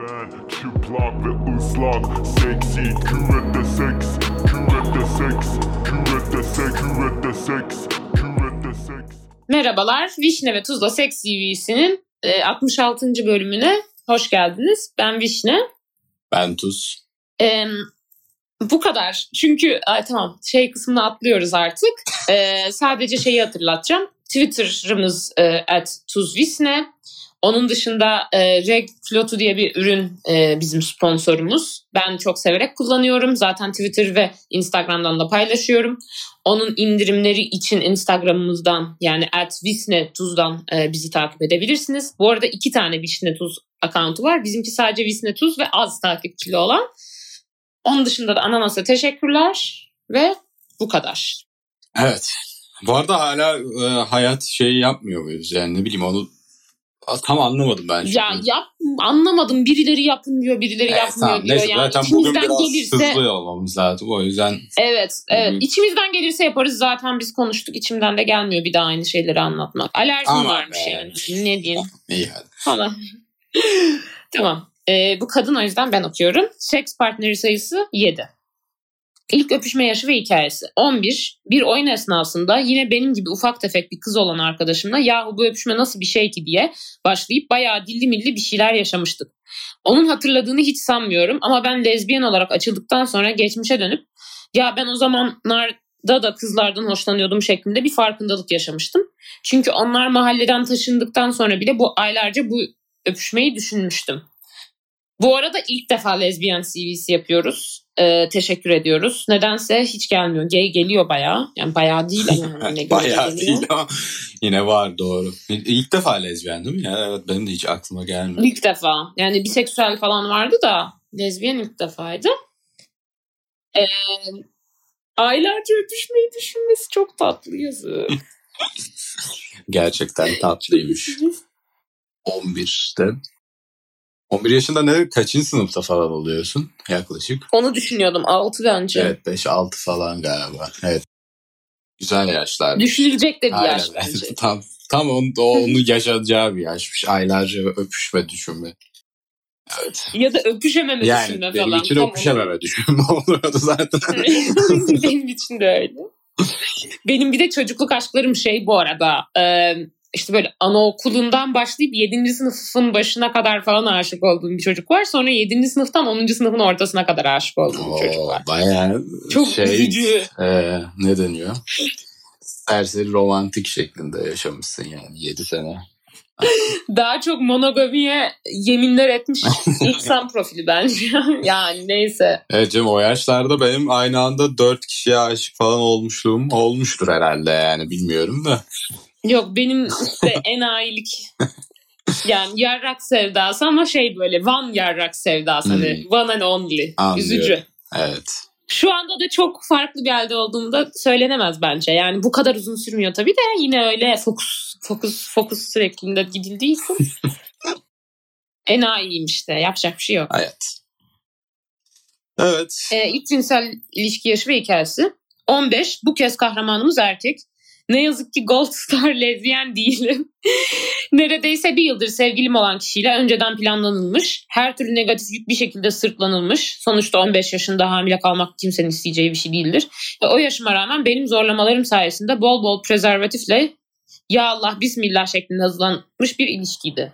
Ben çıplak ve ıslak Seksi küvette seks Küvette seks Küvette seks Küvette seks Küvette seks Merhabalar, Vişne ve Tuzla Seks TV'sinin 66. bölümüne hoş geldiniz. Ben Vişne. Ben Tuz. Ee, bu kadar. Çünkü ay, tamam şey kısmını atlıyoruz artık. Ee, sadece şeyi hatırlatacağım. Twitter'ımız e, at tuzvisne. Onun dışında e, Reg Flotu diye bir ürün e, bizim sponsorumuz. Ben çok severek kullanıyorum. Zaten Twitter ve Instagram'dan da paylaşıyorum. Onun indirimleri için Instagram'ımızdan yani at Visne Tuz'dan e, bizi takip edebilirsiniz. Bu arada iki tane Visne Tuz account'u var. Bizimki sadece Visne Tuz ve az takipçili olan. Onun dışında da Ananas'a teşekkürler ve bu kadar. Evet. Bu arada hala e, hayat şeyi yapmıyor muyuz? Yani ne bileyim onu tam anlamadım ben. çünkü. Ya yap anlamadım birileri yapın diyor birileri Evet, yapmıyor tamam. diyor. Neyse, yani zaten bugün biraz gelirse hızlı olmamız lazım. O yüzden evet evet hı. içimizden gelirse yaparız zaten biz konuştuk içimden de gelmiyor bir daha aynı şeyleri anlatmak. Alerjim Aman varmış be. yani ne diyeyim iyi hadi. falan. tamam Ee, bu kadın o yüzden ben okuyorum. Seks partneri sayısı 7. İlk öpüşme yaşı ve hikayesi. 11. Bir oyun esnasında yine benim gibi ufak tefek bir kız olan arkadaşımla yahu bu öpüşme nasıl bir şey ki diye başlayıp bayağı dilli milli bir şeyler yaşamıştık. Onun hatırladığını hiç sanmıyorum ama ben lezbiyen olarak açıldıktan sonra geçmişe dönüp ya ben o zamanlarda da kızlardan hoşlanıyordum şeklinde bir farkındalık yaşamıştım. Çünkü onlar mahalleden taşındıktan sonra bile bu aylarca bu öpüşmeyi düşünmüştüm. Bu arada ilk defa lezbiyen CV'si yapıyoruz. Ee, teşekkür ediyoruz. Nedense hiç gelmiyor. Gay geliyor bayağı. Yani bayağı değil ama. yine Bayağı geliyor. değil ama yine var doğru. İlk defa lezbiyen değil mi ya? Evet benim de hiç aklıma gelmedi. İlk defa. Yani biseksüel falan vardı da lezbiyen ilk defaydı. Ee, aylarca öpüşmeyi düşünmesi çok tatlı yazık. Gerçekten tatlıymış. 11'de. 11 yaşında ne? Kaçıncı sınıfta falan oluyorsun yaklaşık? Onu düşünüyordum 6 bence. Evet 5-6 falan galiba. Evet. Güzel yaşlar. Düşünülecek de bir Aynen. yaş bence. tam tam onu, onu yaşayacağı bir yaşmış. Aylarca öpüşme düşünme. Evet. Ya da öpüşememe Yani düşünme benim falan. için Tam öpüşememe düşünme oluyordu zaten. Benim için de öyle. Benim bir de çocukluk aşklarım şey bu arada. E, işte böyle anaokulundan başlayıp 7. sınıfın başına kadar falan aşık olduğum bir çocuk var. Sonra 7. sınıftan 10. sınıfın ortasına kadar aşık olduğum bir çocuk var. Oo, Bayağı Çok şey, üzücü. e, ne deniyor? Serseri romantik şeklinde yaşamışsın yani 7 sene. Daha çok monogamiye yeminler etmiş insan profili bence. yani neyse. Evet canım o yaşlarda benim aynı anda 4 kişiye aşık falan olmuşluğum olmuştur herhalde yani bilmiyorum da. Yok benim işte enayilik. Yani yarrak sevdası ama şey böyle Van yarrak sevdası. Hani one and only. Hmm. Anlıyorum. Üzücü. Evet. Şu anda da çok farklı bir halde olduğumda söylenemez bence. Yani bu kadar uzun sürmüyor tabii de yine öyle fokus fokus fokus şeklinde gidildiği için. Enayiyim işte. Yapacak bir şey yok. Hayat. Evet. Ee, ilk cinsel ilişki yaşı ve hikayesi. 15. Bu kez kahramanımız erkek. Ne yazık ki Gold Star lezbiyen değilim. Neredeyse bir yıldır sevgilim olan kişiyle önceden planlanılmış. Her türlü negatif yük bir şekilde sırtlanılmış. Sonuçta 15 yaşında hamile kalmak kimsenin isteyeceği bir şey değildir. Ve o yaşıma rağmen benim zorlamalarım sayesinde bol bol prezervatifle ya Allah bismillah şeklinde hazırlanmış bir ilişkiydi.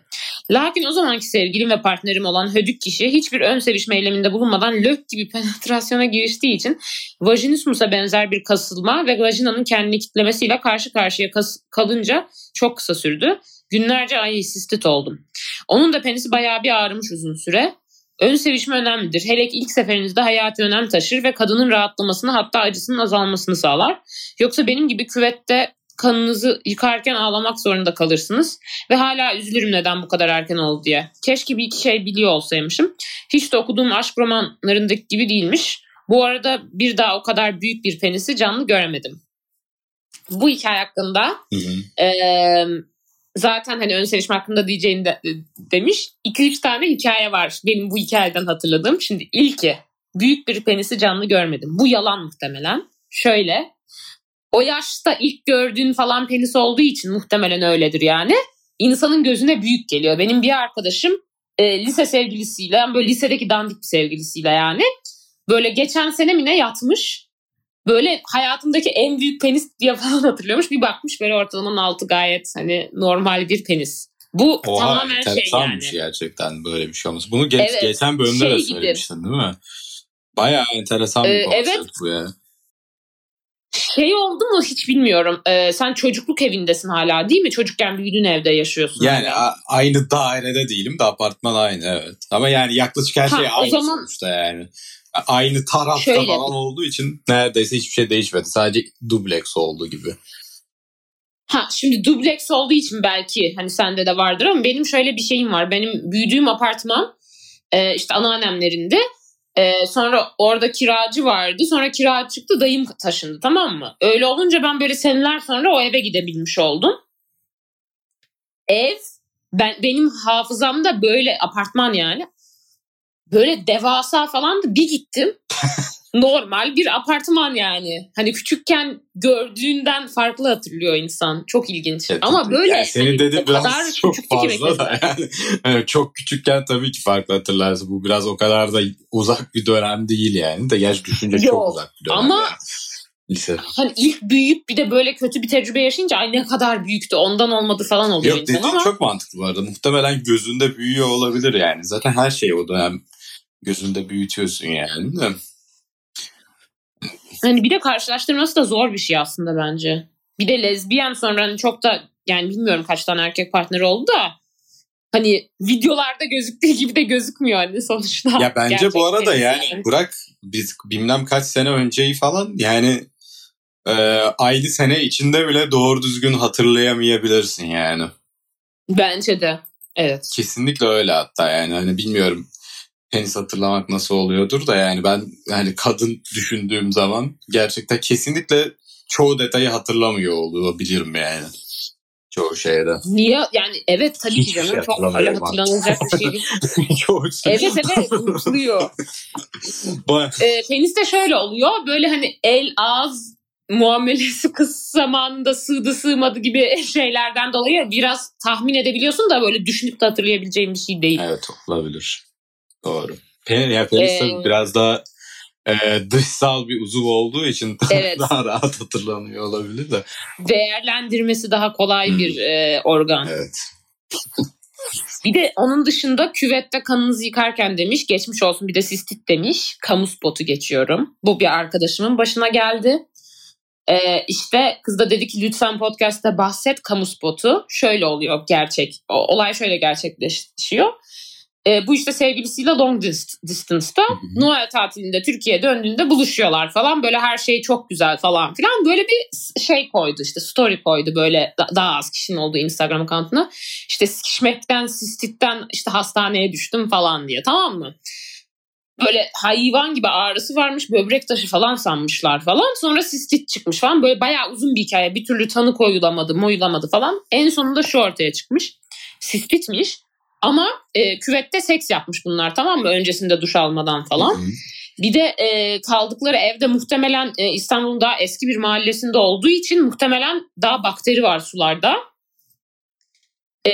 Lakin o zamanki sevgilim ve partnerim olan hödük kişi hiçbir ön sevişme eyleminde bulunmadan lök gibi penetrasyona giriştiği için vajinismusa benzer bir kasılma ve vajinanın kendini kitlemesiyle karşı karşıya kas- kalınca çok kısa sürdü. Günlerce ay sistit oldum. Onun da penisi bayağı bir ağrımış uzun süre. Ön sevişme önemlidir. Hele ki ilk seferinizde hayati önem taşır ve kadının rahatlamasını hatta acısının azalmasını sağlar. Yoksa benim gibi küvette kanınızı yıkarken ağlamak zorunda kalırsınız. Ve hala üzülürüm neden bu kadar erken oldu diye. Keşke bir iki şey biliyor olsaymışım. Hiç de okuduğum aşk romanlarındaki gibi değilmiş. Bu arada bir daha o kadar büyük bir penisi canlı göremedim. Bu hikaye hakkında Hı hı. eee, zaten hani ön sevişme hakkında diyeceğini de, demiş. 2-3 tane hikaye var benim bu hikayeden hatırladığım. Şimdi ilki büyük bir penisi canlı görmedim. Bu yalan muhtemelen. Şöyle o yaşta ilk gördüğün falan penis olduğu için muhtemelen öyledir yani. İnsanın gözüne büyük geliyor. Benim bir arkadaşım e, lise sevgilisiyle böyle lisedeki dandik bir sevgilisiyle yani böyle geçen sene mi ne yatmış böyle hayatımdaki en büyük penis diye falan hatırlıyormuş bir bakmış böyle ortalamanın altı gayet hani normal bir penis. Bu Oha tamamen şey yani. gerçekten böyle bir şey olması. Bunu geç, Evet, geçen bölümde şey de gibi. söylemiştin değil mi? Bayağı enteresan bir Ee, konsept evet. bu ya. Şey oldu mu hiç bilmiyorum. Ee, sen çocukluk evindesin hala değil mi? Çocukken büyüdüğün evde yaşıyorsun. Yani a- aynı dairede değilim de apartman aynı evet. Ama yani yaklaşık her Ha, şey aynı zaman- sonuçta yani. Aynı tarafta Şöyle. falan olduğu için neredeyse hiçbir şey değişmedi. Sadece dubleks olduğu gibi. Ha şimdi dubleks olduğu için belki hani sende de vardır ama benim şöyle bir şeyim var. Benim büyüdüğüm apartman e, işte anneannemlerinde e, sonra orada kiracı vardı. Sonra kiracı çıktı dayım taşındı tamam mı? Öyle olunca ben böyle seneler sonra o eve gidebilmiş oldum. Ev ben benim hafızamda böyle apartman yani böyle devasa falan da bir gittim. Normal bir apartman yani. Hani küçükken gördüğünden farklı hatırlıyor insan. Çok ilginç. Evet, Ama böyle yani senin hani dediğin o kadar biraz çok fazla da yani. Evet, çok küçükken tabii ki farklı hatırlarsın. Bu biraz o kadar da uzak bir dönem değil yani. De gerçi düşünce çok uzak bir dönem. ama- yani. Lise. Hani ilk büyüyüp bir de böyle kötü bir tecrübe yaşayınca ay ne kadar büyüktü ondan olmadı falan oluyor Yok insan ama çok mantıklı arada. Muhtemelen gözünde büyüyor olabilir yani. Zaten her şeyi o dönem gözünde büyütüyorsun yani. De. Hani bir de karşılaştırması da zor bir şey aslında bence. Bir de lezbiyen sonra hani çok da yani bilmiyorum kaç tane erkek partneri oldu da hani videolarda gözüktüğü gibi de gözükmüyor hani sonuçta. Ya bence Gerçek bu arada yani bırak biz bilmem kaç sene önceyi falan yani e, aynı sene içinde bile doğru düzgün hatırlayamayabilirsin yani. Bence de. Evet. Kesinlikle öyle hatta yani hani bilmiyorum penis hatırlamak nasıl oluyordur da yani ben yani kadın düşündüğüm zaman gerçekten kesinlikle çoğu detayı hatırlamıyor olabilirim yani. Çoğu şeyde. Niye? Yani evet tabii ki Hiçbir canım. şey çok hatırlanılacak bir şey değil. çoğu şey. Evet evet unutuluyor. E, penis de şöyle oluyor. Böyle hani el ağız muamelesi kız zamanında sığdı sığmadı gibi şeylerden dolayı biraz tahmin edebiliyorsun da böyle düşünüp de hatırlayabileceğin bir şey değil. Evet olabilir. Doğru. Pen, ya penis Ee, tabii biraz daha e, dışsal bir uzuv olduğu için Evet. daha rahat hatırlanıyor olabilir de. Değerlendirmesi daha kolay Hmm. bir e, organ. Evet. Bir de onun dışında küvette kanınızı yıkarken demiş geçmiş olsun bir de sistit demiş. Kamu spotu geçiyorum. Bu bir arkadaşımın başına geldi. Ee, işte kız da dedi ki lütfen podcast'te bahset kamu spotu. Şöyle oluyor gerçek. O, olay şöyle gerçekleşiyor. Ee, bu işte sevgilisiyle long dist- distance'ta hı. Noel tatilinde Türkiye'ye döndüğünde buluşuyorlar falan. Böyle her şey çok güzel falan filan. Böyle bir şey koydu işte story koydu böyle da- daha az kişinin olduğu Instagram account'una. İşte sikişmekten, sistitten işte hastaneye düştüm falan diye tamam mı? Böyle hayvan gibi ağrısı varmış böbrek taşı falan sanmışlar falan. Sonra sistit çıkmış falan. Böyle bayağı uzun bir hikaye. Bir türlü tanı koyulamadı, moyulamadı falan. En sonunda şu ortaya çıkmış. Sistitmiş ama e, küvette seks yapmış bunlar tamam mı? Öncesinde duş almadan falan. Hı hı. Bir de e, kaldıkları evde muhtemelen e, İstanbul'un daha eski bir mahallesinde olduğu için muhtemelen daha bakteri var sularda. E,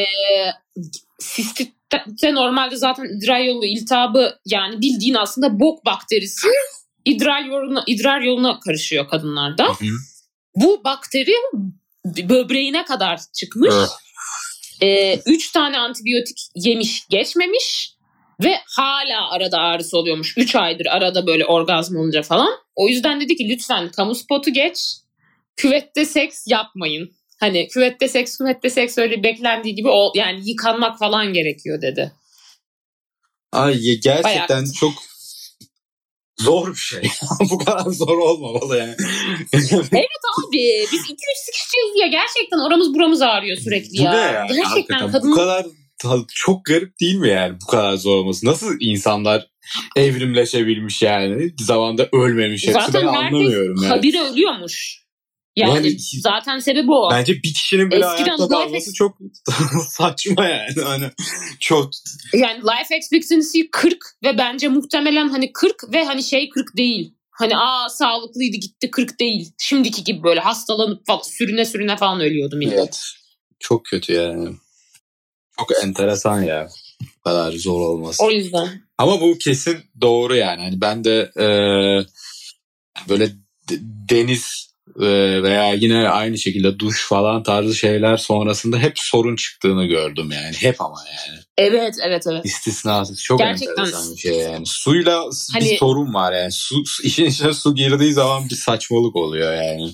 sistitte normalde zaten idrar yolu iltihabı yani bildiğin aslında bok bakterisi idrar yoluna, idrar yoluna karışıyor kadınlarda. Hı hı. Bu bakteri böbreğine kadar çıkmış. Evet. E, üç tane antibiyotik yemiş geçmemiş ve hala arada ağrısı oluyormuş. Üç aydır arada böyle orgazm olunca falan. O yüzden dedi ki lütfen kamu spotu geç. Küvette seks yapmayın. Hani küvette seks, küvette seks öyle beklendiği gibi ol, yani yıkanmak falan gerekiyor dedi. Ay gerçekten Bayağı. çok zor bir şey. Bu kadar zor olmamalı yani. Abi biz iki üç sıkışacağız ya gerçekten oramız buramız ağrıyor sürekli bu ya. ne ya? Gerçekten Hakikaten kadın bu kadar çok garip değil mi yani bu kadar zor olması? Nasıl insanlar evrimleşebilmiş yani? Zamanda ölmemiş. Hepsi zaten ben anlamıyorum yani. habire ölüyormuş. Yani, Yani- zaten sebebi o. Bence bir kişinin bile Eskiden hayatta kalması ex- çok saçma yani. Hani çok Yani life expectancy 40 ve bence muhtemelen hani 40 ve hani şey 40 değil. Hani aa sağlıklıydı gitti 40 değil. Şimdiki gibi böyle hastalanıp falan, sürüne sürüne falan ölüyordu millet. Evet. Çok kötü yani. Çok enteresan ya. Bu kadar zor olması. O yüzden. Ama bu kesin doğru yani. Hani ben de e, böyle de- deniz veya yine aynı şekilde duş falan tarzı şeyler sonrasında hep sorun çıktığını gördüm yani. Hep ama yani. Evet evet evet. İstisnasız. Çok Gerçekten. enteresan bir şey yani. Suyla bir Hani- sorun var yani. Su, işin içine su girdiği zaman bir saçmalık oluyor yani.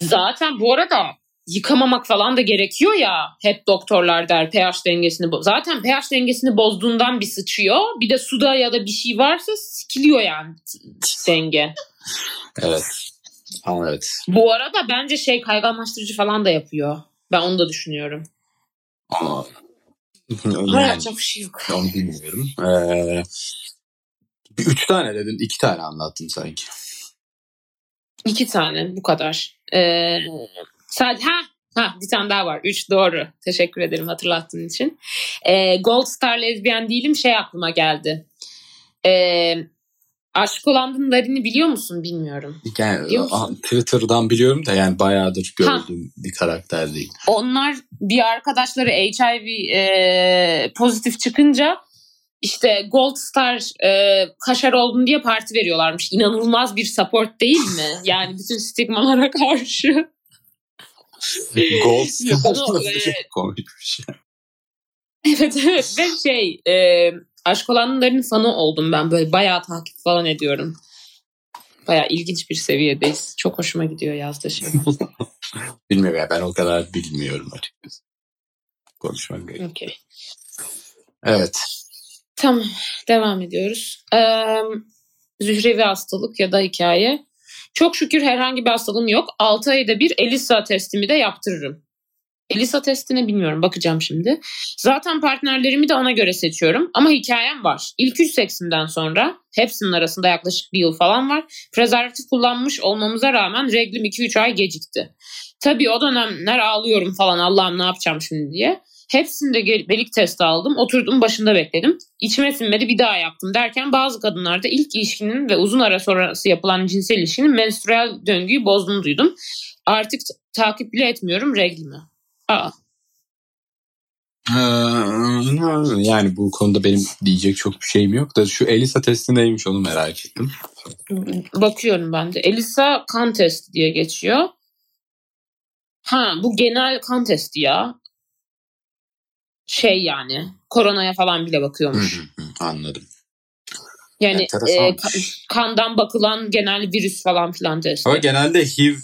Zaten bu arada yıkamamak falan da gerekiyor ya. Hep doktorlar der pH dengesini Zaten pH dengesini bozduğundan bir sıçıyor. Bir de suda ya da bir şey varsa sikiliyor yani denge. Evet. Ama evet. Bu arada bence şey kayganlaştırıcı falan da yapıyor. Ben onu da düşünüyorum. Ama yani, yapacak bir şey yok. onu bilmiyorum. Ee, bir üç tane dedin. iki tane anlattın sanki. İki tane bu kadar. Ee, sadece ha ha bir tane daha var. Üç doğru. Teşekkür ederim hatırlattığın için. Ee, Gold Star lezbiyen değilim şey aklıma geldi. Ee, Aşk olan Larin'i biliyor musun bilmiyorum. Yani, Biliyor musun? Twitter'dan biliyorum da yani bayağıdır gördüğüm bir karakter değil. Onlar bir arkadaşları HIV e, pozitif çıkınca işte Gold Star e, kaşar oldun diye parti veriyorlarmış. İnanılmaz bir support değil mi? Yani bütün stigmalara karşı. Gold Star çok komik bir şey. Evet evet ve şey e, aşk olanların fanı oldum ben böyle bayağı takip falan ediyorum. Bayağı ilginç bir seviyedeyiz. Çok hoşuma gidiyor yazdığı şey. Bilmiyorum ya ben o kadar bilmiyorum açıkçası. Konuşmak gerek. Okey. Evet. Tamam devam ediyoruz. Ee, zührevi hastalık ya da hikaye. Çok şükür herhangi bir hastalığım yok. 6 ayda bir ELISA testimi de yaptırırım. ELISA testine bilmiyorum bakacağım şimdi. Zaten partnerlerimi de ona göre seçiyorum. Ama hikayem var. İlk üç seksimden sonra hepsinin arasında yaklaşık bir yıl falan var. Prezervatif kullanmış olmamıza rağmen reglim 2-3 ay gecikti. Tabii o dönemler ağlıyorum falan Allah'ım ne yapacağım şimdi diye. Hepsinde belik testi aldım. Oturdum başında bekledim. İçime sinmedi bir daha yaptım derken bazı kadınlarda ilk ilişkinin ve uzun ara sonrası yapılan cinsel ilişkinin menstrüel döngüyü bozduğunu duydum. Artık t- takip bile etmiyorum reglimi. Aa, Ee, Yani bu konuda benim diyecek çok bir şeyim yok da şu ELISA testi neymiş onu merak ettim. bakıyorum ben de. Elisa kan testi diye geçiyor. Ha bu genel kan testi ya. Şey yani koronaya falan bile bakıyormuş. hı hı, Anladım. Yani e, ka- kandan bakılan genel virüs falan filan testi. Ama genelde HIV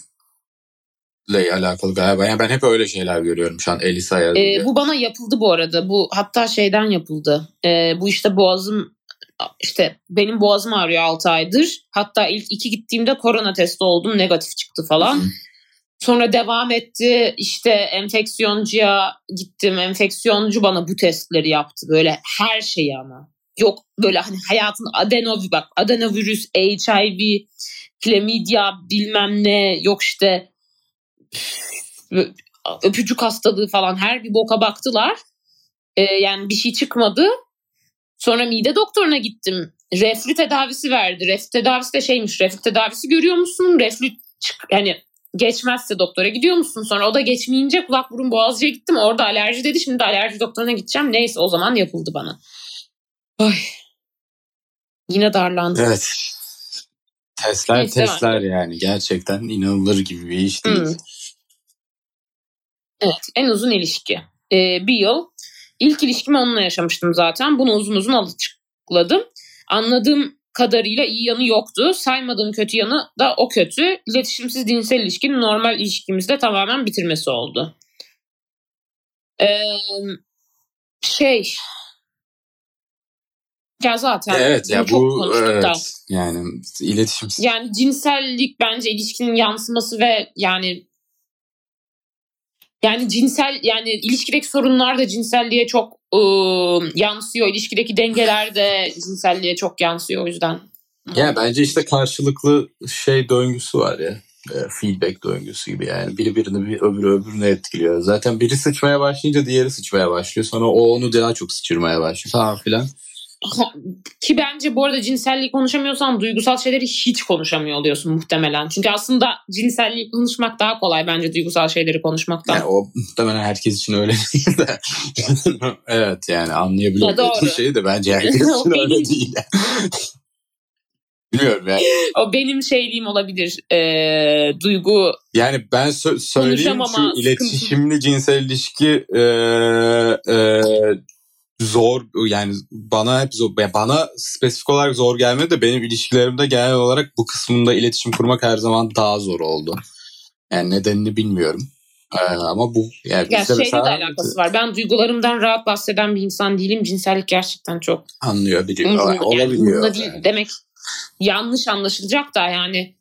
ile alakalı galiba. Yani ben hep öyle şeyler görüyorum şu an ELISA yazıyor. E, bu bana yapıldı bu arada. Bu hatta şeyden yapıldı. E, bu işte boğazım işte benim boğazım ağrıyor 6 aydır. Hatta ilk iki gittiğimde korona testi oldum. Negatif çıktı falan. Hı. Sonra devam etti. İşte enfeksiyoncuya gittim. Enfeksiyoncu bana bu testleri yaptı. Böyle her şeyi ama. Yok böyle hani hayatın adenovirüs bak adenovirüs, HIV, klamidya bilmem ne yok işte öpücük hastalığı falan her bir boka baktılar. Ee, yani bir şey çıkmadı. Sonra mide doktoruna gittim. Reflü tedavisi verdi. Reflü tedavisi de şeymiş. Reflü tedavisi görüyor musun? Reflü çık yani geçmezse doktora gidiyor musun? Sonra o da geçmeyince kulak burun boğazcıya gittim. Orada alerji dedi. Şimdi de alerji doktoruna gideceğim. Neyse o zaman yapıldı bana. Ay. Yine darlandım. Evet. Testler Neyse, testler yani. Gerçekten inanılır gibi bir iş değil. Hmm. Evet en uzun ilişki. Ee, bir yıl. İlk ilişkimi onunla yaşamıştım zaten. Bunu uzun uzun açıkladım. Anladığım kadarıyla iyi yanı yoktu. Saymadığım kötü yanı da o kötü. İletişimsiz cinsel ilişkinin normal ilişkimizde tamamen bitirmesi oldu. Ee, şey ya zaten Evet ya bu da. evet, yani iletişim Yani cinsellik bence ilişkinin yansıması ve yani yani cinsel yani ilişkideki sorunlar da cinselliğe çok ıı, yansıyor. İlişkideki dengeler de cinselliğe çok yansıyor o yüzden. Ya bence işte karşılıklı şey döngüsü var ya. e, Feedback döngüsü gibi yani. Biri birini bir öbürü öbürünü etkiliyor. Zaten biri sıçmaya başlayınca diğeri sıçmaya başlıyor. Sonra o onu daha çok sıçırmaya başlıyor falan filan. Ki bence bu arada cinselliği konuşamıyorsan duygusal şeyleri hiç konuşamıyor oluyorsun muhtemelen. Çünkü aslında cinselliği konuşmak daha kolay bence duygusal şeyleri konuşmaktan. Yani o muhtemelen herkes için öyle değil de. evet yani anlayabiliyorum. Şey de bence herkes için öyle değil. Bilmiyorum yani. O benim şeyliğim olabilir. E, duygu Yani ben sö- söyleyeyim şu iletişimli cinsel ilişki e, e, zor yani bana hep zor bana spesifik olarak zor gelmedi de benim ilişkilerimde genel olarak bu kısmında iletişim kurmak her zaman daha zor oldu. Yani nedenini bilmiyorum. Ee, ama bu yani ya şeyle mesela, de alakası var. Ben duygularımdan rahat bahseden bir insan değilim. Cinsellik gerçekten çok anlıyor biliyor. Yani, olabiliyor. Yani, değil, demek yanlış anlaşılacak da yani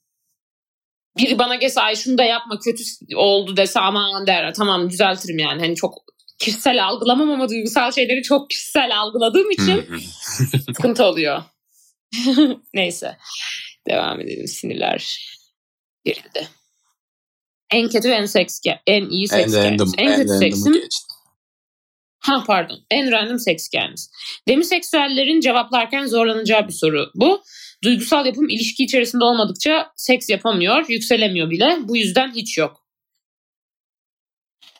biri bana gelse ay şunu da yapma kötü oldu dese aman der tamam düzeltirim yani. Hani çok kişisel algılamam ama duygusal şeyleri çok kişisel algıladığım için sıkıntı oluyor. Neyse. Devam edelim sinirler gerildi. En kötü en seks en iyi seks en, random, en, en kötü seksim Ha pardon. En random seks gelmiş. Demiseksüellerin cevaplarken zorlanacağı bir soru bu. Duygusal yapım ilişki içerisinde olmadıkça seks yapamıyor, yükselemiyor bile. Bu yüzden hiç yok.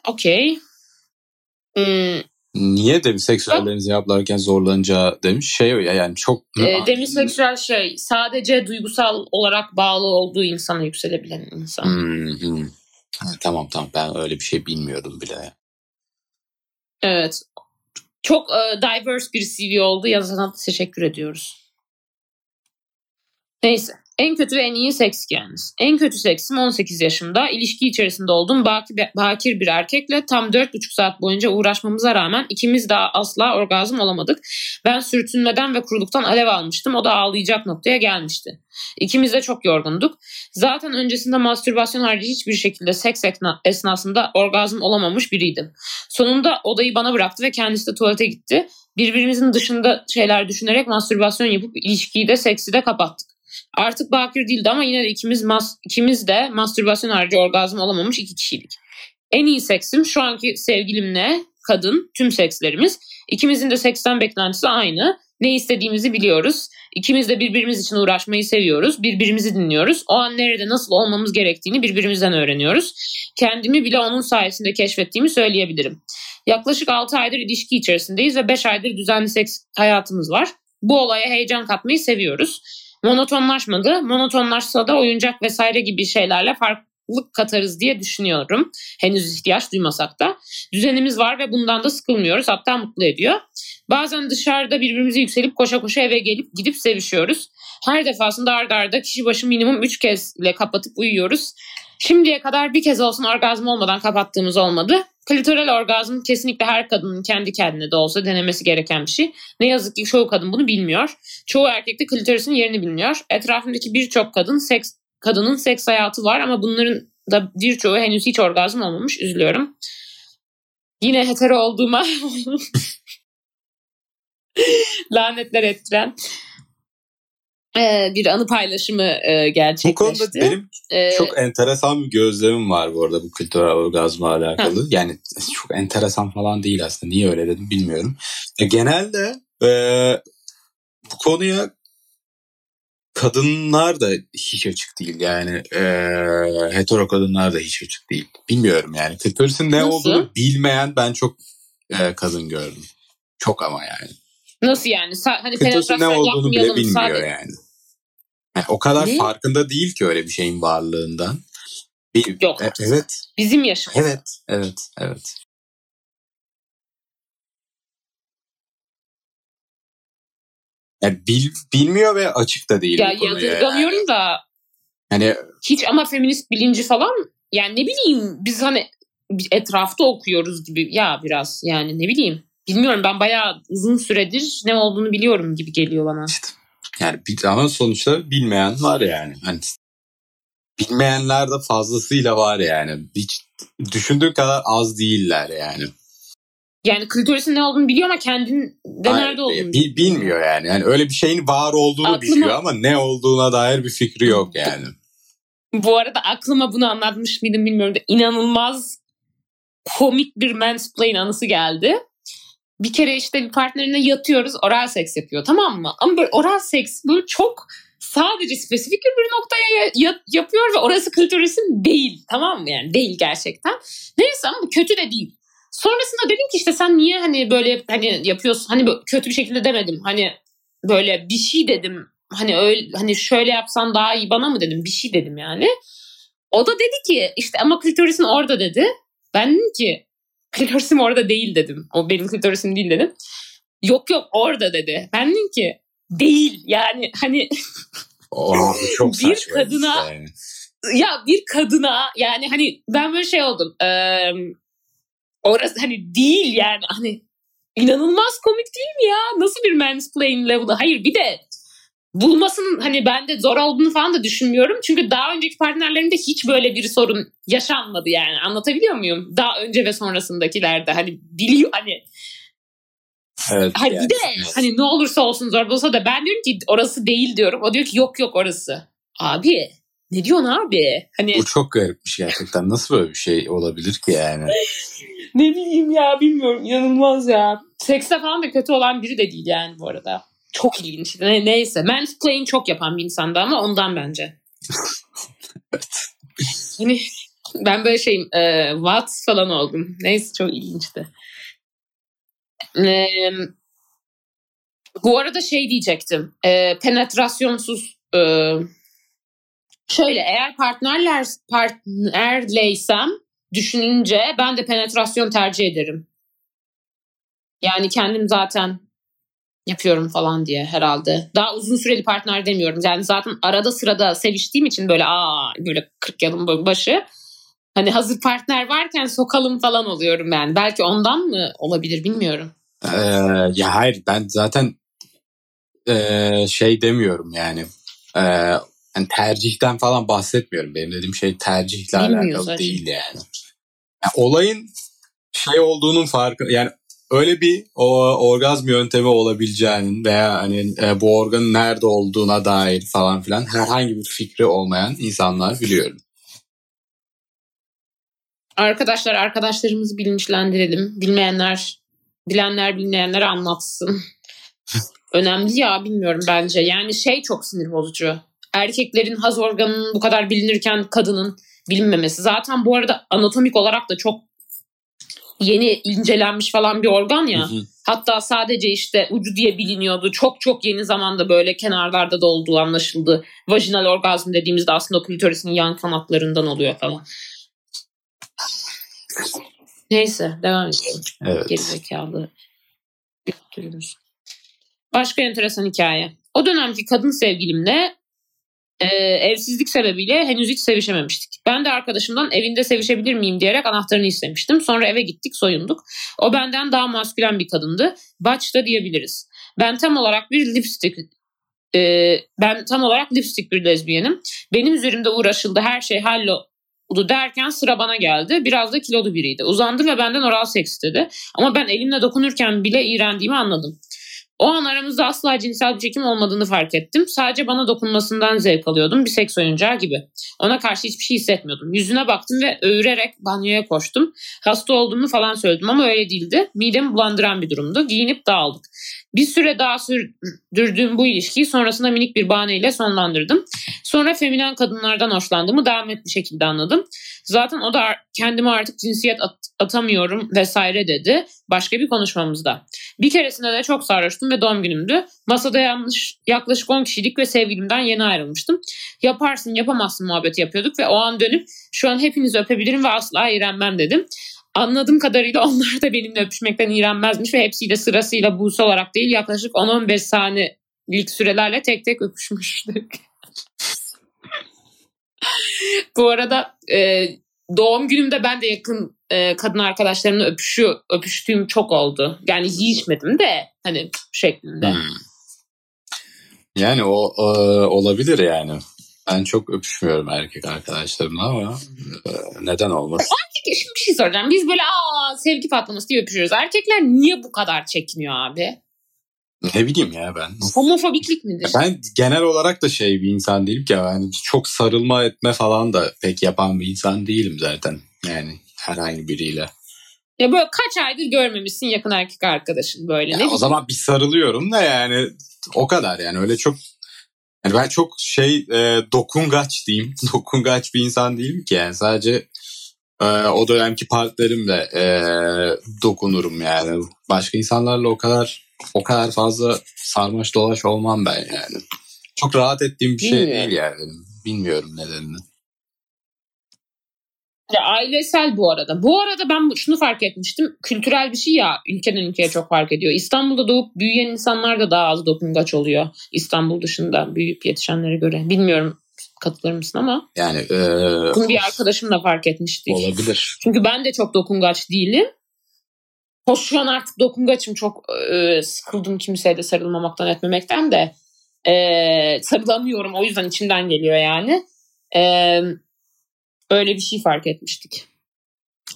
Okey. Hmm. Niye demiseksüellerin cevaplarken zorlanacağı demiş. Şey ya yani çok... E, demiseksüel şey sadece duygusal olarak bağlı olduğu insana yükselebilen insan. Hmm, hmm. tamam tamam ben öyle bir şey bilmiyordum bile. Evet. Çok e, diverse bir CV oldu. Yazana teşekkür ediyoruz. Neyse. En kötü ve en iyi seks hikayeniz. En kötü seksim 18 yaşımda. İlişki içerisinde olduğum bakir bir erkekle tam 4,5 saat boyunca uğraşmamıza rağmen ikimiz daha asla orgazm olamadık. Ben sürtünmeden ve kuruluktan alev almıştım. O da ağlayacak noktaya gelmişti. İkimiz de çok yorgunduk. Zaten öncesinde mastürbasyon harici hiçbir şekilde seks esnasında orgazm olamamış biriydim. Sonunda odayı bana bıraktı ve kendisi de tuvalete gitti. Birbirimizin dışında şeyler düşünerek mastürbasyon yapıp ilişkiyi de seksi de kapattık. Artık bakir değildi ama yine de ikimiz, mas ikimiz de mastürbasyon harici orgazm olamamış iki kişiydik. En iyi seksim şu anki sevgilimle kadın tüm sekslerimiz. İkimizin de seksten beklentisi aynı. Ne istediğimizi biliyoruz. İkimiz de birbirimiz için uğraşmayı seviyoruz. Birbirimizi dinliyoruz. O an nerede nasıl olmamız gerektiğini birbirimizden öğreniyoruz. Kendimi bile onun sayesinde keşfettiğimi söyleyebilirim. Yaklaşık 6 aydır ilişki içerisindeyiz ve 5 aydır düzenli seks hayatımız var. Bu olaya heyecan katmayı seviyoruz monotonlaşmadı. Monotonlaşsa da oyuncak vesaire gibi şeylerle farklılık katarız diye düşünüyorum. Henüz ihtiyaç duymasak da. Düzenimiz var ve bundan da sıkılmıyoruz. Hatta mutlu ediyor. Bazen dışarıda birbirimizi yükselip koşa koşa eve gelip gidip sevişiyoruz. Her defasında ardarda arda kişi başı minimum 3 kez ile kapatıp uyuyoruz. Şimdiye kadar bir kez olsun orgazm olmadan kapattığımız olmadı. Klitoral orgazm kesinlikle her kadının kendi kendine de olsa denemesi gereken bir şey. Ne yazık ki çoğu kadın bunu bilmiyor. Çoğu erkek de klitorisin yerini bilmiyor. Etrafındaki birçok kadın seks kadının seks hayatı var ama bunların da birçoğu henüz hiç orgazm olmamış. Üzülüyorum. Yine hetero olduğuma lanetler ettiren bir anı paylaşımı gerçekleşti. Bu konuda benim ee, çok enteresan bir gözlemim var bu arada bu kültürel orgazmla alakalı. Ha. Yani çok enteresan falan değil aslında. Niye öyle dedim bilmiyorum. E, genelde e, bu konuya kadınlar da hiç açık değil. Yani e, hetero kadınlar da hiç açık değil. Bilmiyorum yani. Klitorisin ne Nasıl? olduğunu bilmeyen ben çok e, kadın gördüm. Çok ama yani. Nasıl yani? Hani Klitorisin ne olduğunu bile bilmiyor sadece. yani. Yani o kadar ne? farkında değil ki öyle bir şeyin varlığından. Bir, Yok. E, evet. Bizim yaşımızda. Evet, evet, evet. Yani bil, bilmiyor ve açık da değil. Ya yadırgamıyorum yani. da. Hani hiç ama feminist bilinci falan yani ne bileyim biz hani etrafta okuyoruz gibi ya biraz yani ne bileyim. Bilmiyorum ben bayağı uzun süredir ne olduğunu biliyorum gibi geliyor bana. İşte yani bir, ama sonuçta bilmeyen var yani. Hani bilmeyenler de fazlasıyla var yani. Hiç düşündüğün kadar az değiller yani. Yani klitorisin ne olduğunu biliyor ama kendinde Hayır, nerede olduğunu bil, bilmiyor yani. yani. Öyle bir şeyin var olduğunu aklıma, biliyor ama ne olduğuna dair bir fikri yok yani. Bu arada aklıma bunu anlatmış mıydım bilmiyorum da inanılmaz komik bir mansplain anısı geldi. Bir kere işte bir partnerine yatıyoruz oral seks yapıyor tamam mı? Ama böyle oral seks böyle çok sadece spesifik bir noktaya ya- yapıyor ve orası klitorisin değil tamam mı yani değil gerçekten. Neyse ama kötü de değil. Sonrasında dedim ki işte sen niye hani böyle hani yapıyorsun hani kötü bir şekilde demedim hani böyle bir şey dedim hani öyle hani şöyle yapsan daha iyi bana mı dedim bir şey dedim yani. O da dedi ki işte ama klitorisin orada dedi. Ben dedim ki klitorisim orada değil dedim. O benim klitorisim değil dedim. Yok yok orada dedi. Ben dedim ki değil yani hani Oh, çok bir kadına yani. ya bir kadına yani hani ben böyle şey oldum. Ee, orası hani değil yani hani inanılmaz komik değil mi ya? Nasıl bir mansplain level'ı? Hayır bir de bulmasının hani bende zor olduğunu falan da düşünmüyorum. Çünkü daha önceki partnerlerimde hiç böyle bir sorun yaşanmadı yani. Anlatabiliyor muyum? Daha önce ve sonrasındakilerde hani biliyor hani Evet, Hani yani. bir de hani ne olursa olsun zor olsa da ben diyorum ki orası değil diyorum. O diyor ki yok yok orası. Abi ne diyorsun abi? Hani Bu çok garipmiş gerçekten. Nasıl böyle bir şey olabilir ki yani? ne bileyim ya bilmiyorum inanılmaz ya. Sekste falan da kötü olan biri de değil yani bu arada. Çok ilginç. Ne, neyse. Mansplain çok yapan bir insandı ama ondan bence. Yine ben böyle şeyim e, what falan oldum. Neyse çok ilginçti. E, bu arada şey diyecektim. E, penetrasyonsuz e, şöyle eğer partnerler partnerleysem düşününce ben de penetrasyon tercih ederim. Yani kendim zaten yapıyorum falan diye herhalde. Daha uzun süreli partner demiyorum. Yani zaten arada sırada seviştiğim için böyle aa böyle 40 yılın başı hani hazır partner varken sokalım falan oluyorum yani. Belki ondan mı olabilir bilmiyorum. Ee, ya hayır ben zaten ee, şey demiyorum yani. Ee, yani tercihten falan bahsetmiyorum. Benim dediğim şey tercihle Bilmiyor alakalı zaten. değil yani. Yani olayın şey olduğunun farkı yani öyle bir o orgazm yöntemi olabileceğinin veya hani e, bu organın nerede olduğuna dair falan filan herhangi bir fikri olmayan insanlar biliyorum. Arkadaşlar arkadaşlarımızı bilinçlendirelim. Bilmeyenler, bilenler bilmeyenlere anlatsın. Önemli ya bilmiyorum bence. Yani şey çok sinir bozucu. Erkeklerin haz organının bu kadar bilinirken kadının bilinmemesi. Zaten bu arada anatomik olarak da çok yeni incelenmiş falan bir organ ya. Hı hı. Hatta sadece işte ucu diye biliniyordu. Çok çok yeni zamanda böyle kenarlarda da olduğu anlaşıldı. Vajinal orgazm dediğimizde aslında klitorisin yan kanatlarından oluyor falan. Neyse devam edelim. Evet. Gerizekalı. Başka enteresan hikaye. O dönemki kadın sevgilimle e, evsizlik sebebiyle henüz hiç sevişememiştik. Ben de arkadaşımdan evinde sevişebilir miyim diyerek anahtarını istemiştim. Sonra eve gittik soyunduk. O benden daha maskülen bir kadındı. Baç diyebiliriz. Ben tam olarak bir lipstick e, ben tam olarak lipstick bir lezbiyenim. Benim üzerimde uğraşıldı her şey halloldu derken sıra bana geldi. Biraz da kilolu biriydi. Uzandı ve benden oral seks istedi. Ama ben elimle dokunurken bile iğrendiğimi anladım. O an aramızda asla cinsel bir çekim olmadığını fark ettim. Sadece bana dokunmasından zevk alıyordum. Bir seks oyuncağı gibi. Ona karşı hiçbir şey hissetmiyordum. Yüzüne baktım ve öğürerek banyoya koştum. Hasta olduğumu falan söyledim ama öyle değildi. Midemi bulandıran bir durumdu. Giyinip dağıldık. Bir süre daha sürdürdüğüm bu ilişkiyi sonrasında minik bir bahaneyle sonlandırdım. Sonra feminen kadınlardan hoşlandığımı daha net bir şekilde anladım. Zaten o da kendime artık cinsiyet at- atamıyorum vesaire dedi. Başka bir konuşmamızda. Bir keresinde de çok sarhoştum ve doğum günümdü. Masada yanlış, yaklaşık 10 kişilik ve sevgilimden yeni ayrılmıştım. Yaparsın yapamazsın muhabbeti yapıyorduk ve o an dönüp şu an hepinizi öpebilirim ve asla iğrenmem dedim. Anladığım kadarıyla onlar da benimle öpüşmekten iğrenmezmiş ve hepsiyle sırasıyla buse olarak değil yaklaşık 10-15 saniyelik sürelerle tek tek öpüşmüştük. Bu arada e, doğum günümde ben de yakın e, kadın arkadaşlarımla öpüşü, öpüştüğüm çok oldu. Yani yiyişmedim de hani şeklinde. Hmm. Yani o, o olabilir yani. Ben çok öpüşmüyorum erkek arkadaşlarımla ama e, neden olmaz? Peki şimdi bir şey soracağım. Biz böyle aa sevgi patlaması diye öpüşüyoruz. Erkekler niye bu kadar çekiniyor abi? Ne bileyim ya ben. Homofobiklik midir? Ben genel olarak da şey bir insan değilim ki yani çok sarılma etme falan da pek yapan bir insan değilim zaten. Yani herhangi biriyle. Ya böyle kaç aydır görmemişsin yakın erkek arkadaşın böyle. Ya ne o zaman bir sarılıyorum da yani o kadar yani öyle çok yani ben çok şey e, dokungaç diyeyim. dokungaç bir insan değilim ki yani sadece e, o dönemki partnerimle e, dokunurum yani. Başka insanlarla o kadar o kadar fazla sarmaş dolaş olmam ben yani. Çok rahat ettiğim bir şey Bilmiyorum. değil yani. Bilmiyorum nedenini. Ya ailesel bu arada. Bu arada ben şunu fark etmiştim. Kültürel bir şey ya ülkeden ülkeye çok fark ediyor. İstanbul'da doğup büyüyen insanlar da daha az dokungaç oluyor. İstanbul dışında büyüyüp yetişenlere göre. Bilmiyorum katılır mısın ama Yani e, bunu bir arkadaşım da fark etmişti. olabilir. Çünkü ben de çok dokungaç değilim. Hoş şu an artık dokungaçım çok e, sıkıldım kimseye de sarılmamaktan etmemekten de e, sarılamıyorum o yüzden içimden geliyor yani. E, öyle bir şey fark etmiştik.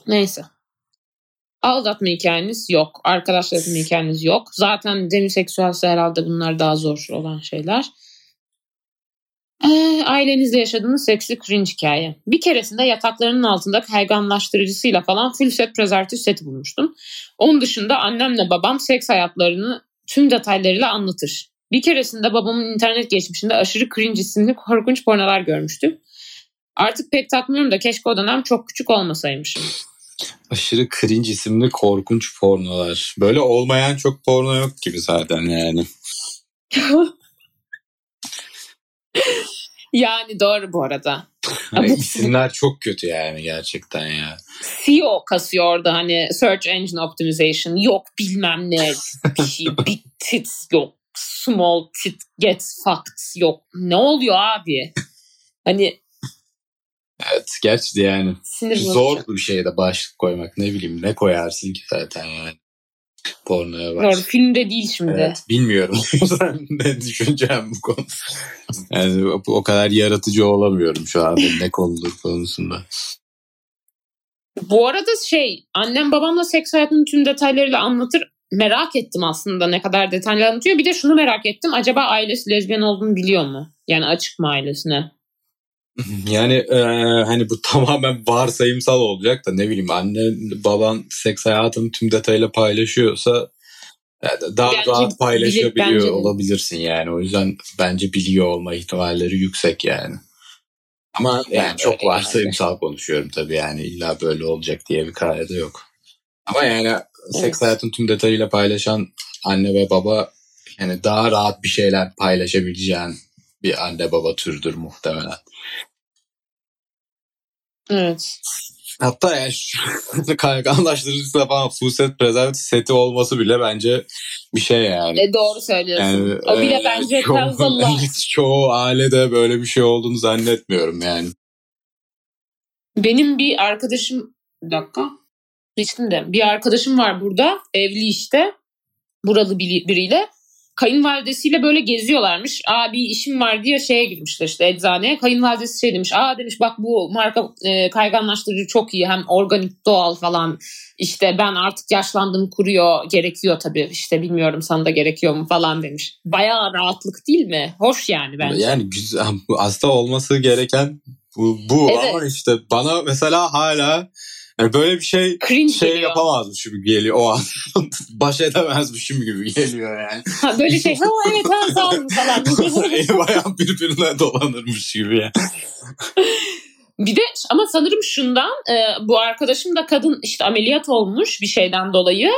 Neyse. Aldatma hikayeniz yok. Arkadaşlar edinme hikayeniz yok. Zaten demiseksüelse herhalde bunlar daha zor olan şeyler. Ee, ailenizle yaşadığınız seksli cringe hikaye. Bir keresinde yataklarının altında kayganlaştırıcısıyla falan full set prezervatif seti bulmuştum. Onun dışında annemle babam seks hayatlarını tüm detaylarıyla anlatır. Bir keresinde babamın internet geçmişinde aşırı cringe isimli korkunç pornolar görmüştüm. Artık pek takmıyorum da keşke o dönem çok küçük olmasaymışım. Aşırı cringe isimli korkunç pornolar. Böyle olmayan çok porno yok gibi zaten yani. yani doğru bu arada. Hani isimler çok kötü yani gerçekten ya. SEO kasıyor orada hani Search Engine Optimization yok bilmem ne bir şey big tits yok small tit gets fucked yok ne oluyor abi hani Evet gerçi yani sinir zor bir şeye de başlık koymak ne bileyim ne koyarsın ki zaten yani. Pornoya Doğru, bak. filmde değil şimdi. Evet, bilmiyorum ne düşüneceğim bu konu. Yani o- kadar yaratıcı olamıyorum şu anda ne konudur konusunda. Bu arada şey annem babamla seks hayatının tüm detaylarıyla anlatır. Merak ettim aslında ne kadar detaylı anlatıyor. Bir de şunu merak ettim. Acaba ailesi lezbiyen olduğunu biliyor mu? Yani açık mı ailesine? Yani e, hani bu tamamen varsayımsal olacak da ne bileyim anne baban seks hayatını tüm detayıyla paylaşıyorsa yani daha Bence rahat bilir- paylaşabiliyor bence de. olabilirsin yani. O yüzden bence biliyor olma ihtimalleri yüksek yani. Ama yani Yani çok varsayımsal konuşuyorum tabii yani illa böyle olacak diye bir kaide yok. Ama yani seks hayatın tüm detayıyla paylaşan anne ve baba yani daha rahat bir şeyler paylaşabileceğin bir anne baba türdür muhtemelen. Evet. Hatta yani kayganlaştırıcısı falan full set prezervatif seti olması bile bence bir şey yani. E, doğru söylüyorsun. Yani, o bile e, bence çoğu, çoğu ailede böyle bir şey olduğunu zannetmiyorum yani. Benim bir arkadaşım bir dakika. Geçtim de. Bir arkadaşım var burada. Evli işte. Buralı biri- biriyle. Kayınvalidesiyle böyle geziyorlarmış. Aa bir işim var diye şeye girmişler işte eczaneye. Kayınvalidesi şey demiş. Aa demiş bak bu marka e, kayganlaştırıcı çok iyi. Hem organik doğal falan. İşte ben artık yaşlandım kuruyor. Gerekiyor tabii. İşte bilmiyorum sana da gerekiyor mu falan demiş. Bayağı rahatlık değil mi? Hoş yani bence. Yani güzel, aslında olması gereken bu, bu Evet. ama işte bana mesela hala yani böyle bir şey Cringe şey geliyor. yapamazmış gibi geliyor o an. Baş edemezmişim gibi geliyor yani. Ha, böyle şey ha evet ha sağ olun falan. Elim ayağım birbirine dolanırmış gibi yani. Bir de ama sanırım şundan e, bu arkadaşım da kadın işte ameliyat olmuş bir şeyden dolayı.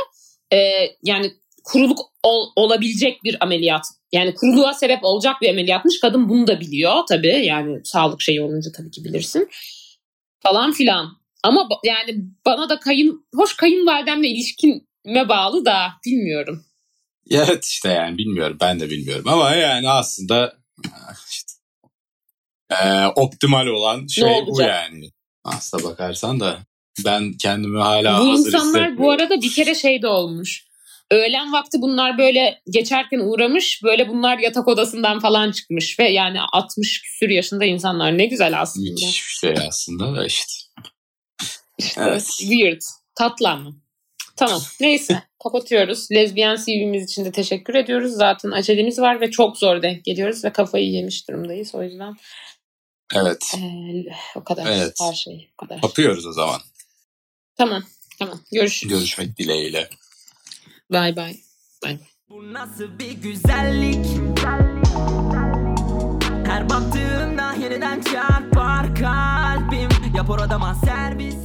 E, yani kuruluk ol- olabilecek bir ameliyat. Yani kuruluğa sebep olacak bir ameliyatmış. Kadın bunu da biliyor tabii. Yani sağlık şeyi olunca tabii ki bilirsin. Falan filan. Ama yani bana da kayın hoş kayınvalidemle ilişkime bağlı da bilmiyorum. Evet işte yani bilmiyorum ben de bilmiyorum ama yani aslında işte, e, optimal olan şey bu yani. Aslına bakarsan da ben kendimi hala bu insanlar bu arada bir kere şey de olmuş. Öğlen vakti bunlar böyle geçerken uğramış. Böyle bunlar yatak odasından falan çıkmış. Ve yani 60 küsür yaşında insanlar. Ne güzel aslında. Müthiş bir şey aslında da işte. İşte Evet. Weird. Tatlı ama. Tamam. Neyse. Kapatıyoruz. Lezbiyen CV'miz için de teşekkür ediyoruz. Zaten acelemiz var ve çok zor denk geliyoruz. Ve kafayı yemiş durumdayız. O yüzden Evet. eee, o kadar. Evet. Her şey o kadar. Kapıyoruz o zaman. Tamam. Tamam. Görüşürüz. Görüşmek dileğiyle. Bay bay. Bay bay. Bu nasıl bir güzellik Her baktığımda yeniden çarpar kalbim Yap oradama servis